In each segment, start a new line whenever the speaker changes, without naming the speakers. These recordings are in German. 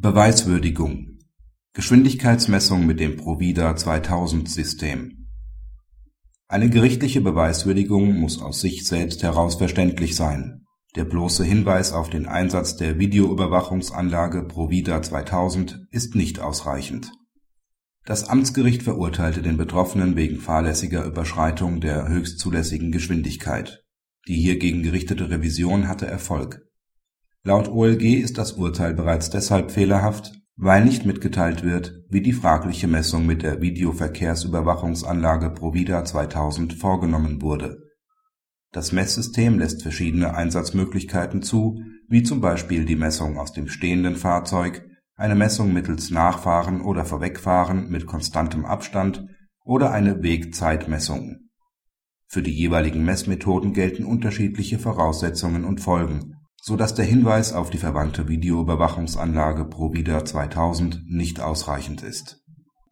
Beweiswürdigung Geschwindigkeitsmessung mit dem Provida-2000-System Eine gerichtliche Beweiswürdigung muss aus sich selbst heraus verständlich sein. Der bloße Hinweis auf den Einsatz der Videoüberwachungsanlage Provida 2000 ist nicht ausreichend. Das Amtsgericht verurteilte den Betroffenen wegen fahrlässiger Überschreitung der höchstzulässigen Geschwindigkeit. Die hiergegen gerichtete Revision hatte Erfolg. Laut OLG ist das Urteil bereits deshalb fehlerhaft, weil nicht mitgeteilt wird, wie die fragliche Messung mit der Videoverkehrsüberwachungsanlage Provida 2000 vorgenommen wurde. Das Messsystem lässt verschiedene Einsatzmöglichkeiten zu, wie zum Beispiel die Messung aus dem stehenden Fahrzeug, eine Messung mittels Nachfahren oder Vorwegfahren mit konstantem Abstand oder eine Wegzeitmessung. Für die jeweiligen Messmethoden gelten unterschiedliche Voraussetzungen und Folgen so dass der Hinweis auf die verwandte Videoüberwachungsanlage Provida 2000 nicht ausreichend ist.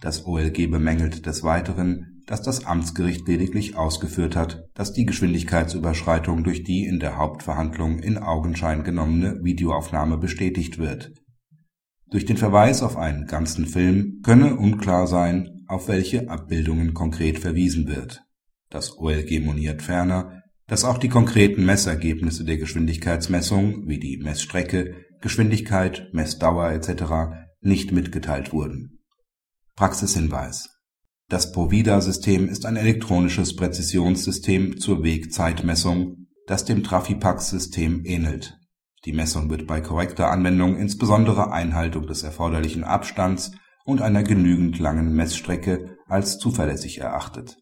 Das OLG bemängelt des Weiteren, dass das Amtsgericht lediglich ausgeführt hat, dass die Geschwindigkeitsüberschreitung durch die in der Hauptverhandlung in Augenschein genommene Videoaufnahme bestätigt wird. Durch den Verweis auf einen ganzen Film könne unklar sein, auf welche Abbildungen konkret verwiesen wird. Das OLG moniert ferner dass auch die konkreten Messergebnisse der Geschwindigkeitsmessung wie die Messstrecke, Geschwindigkeit, Messdauer etc. nicht mitgeteilt wurden. Praxishinweis Das Provida-System ist ein elektronisches Präzisionssystem zur Wegzeitmessung, das dem Trafipax-System ähnelt. Die Messung wird bei korrekter Anwendung insbesondere Einhaltung des erforderlichen Abstands und einer genügend langen Messstrecke als zuverlässig erachtet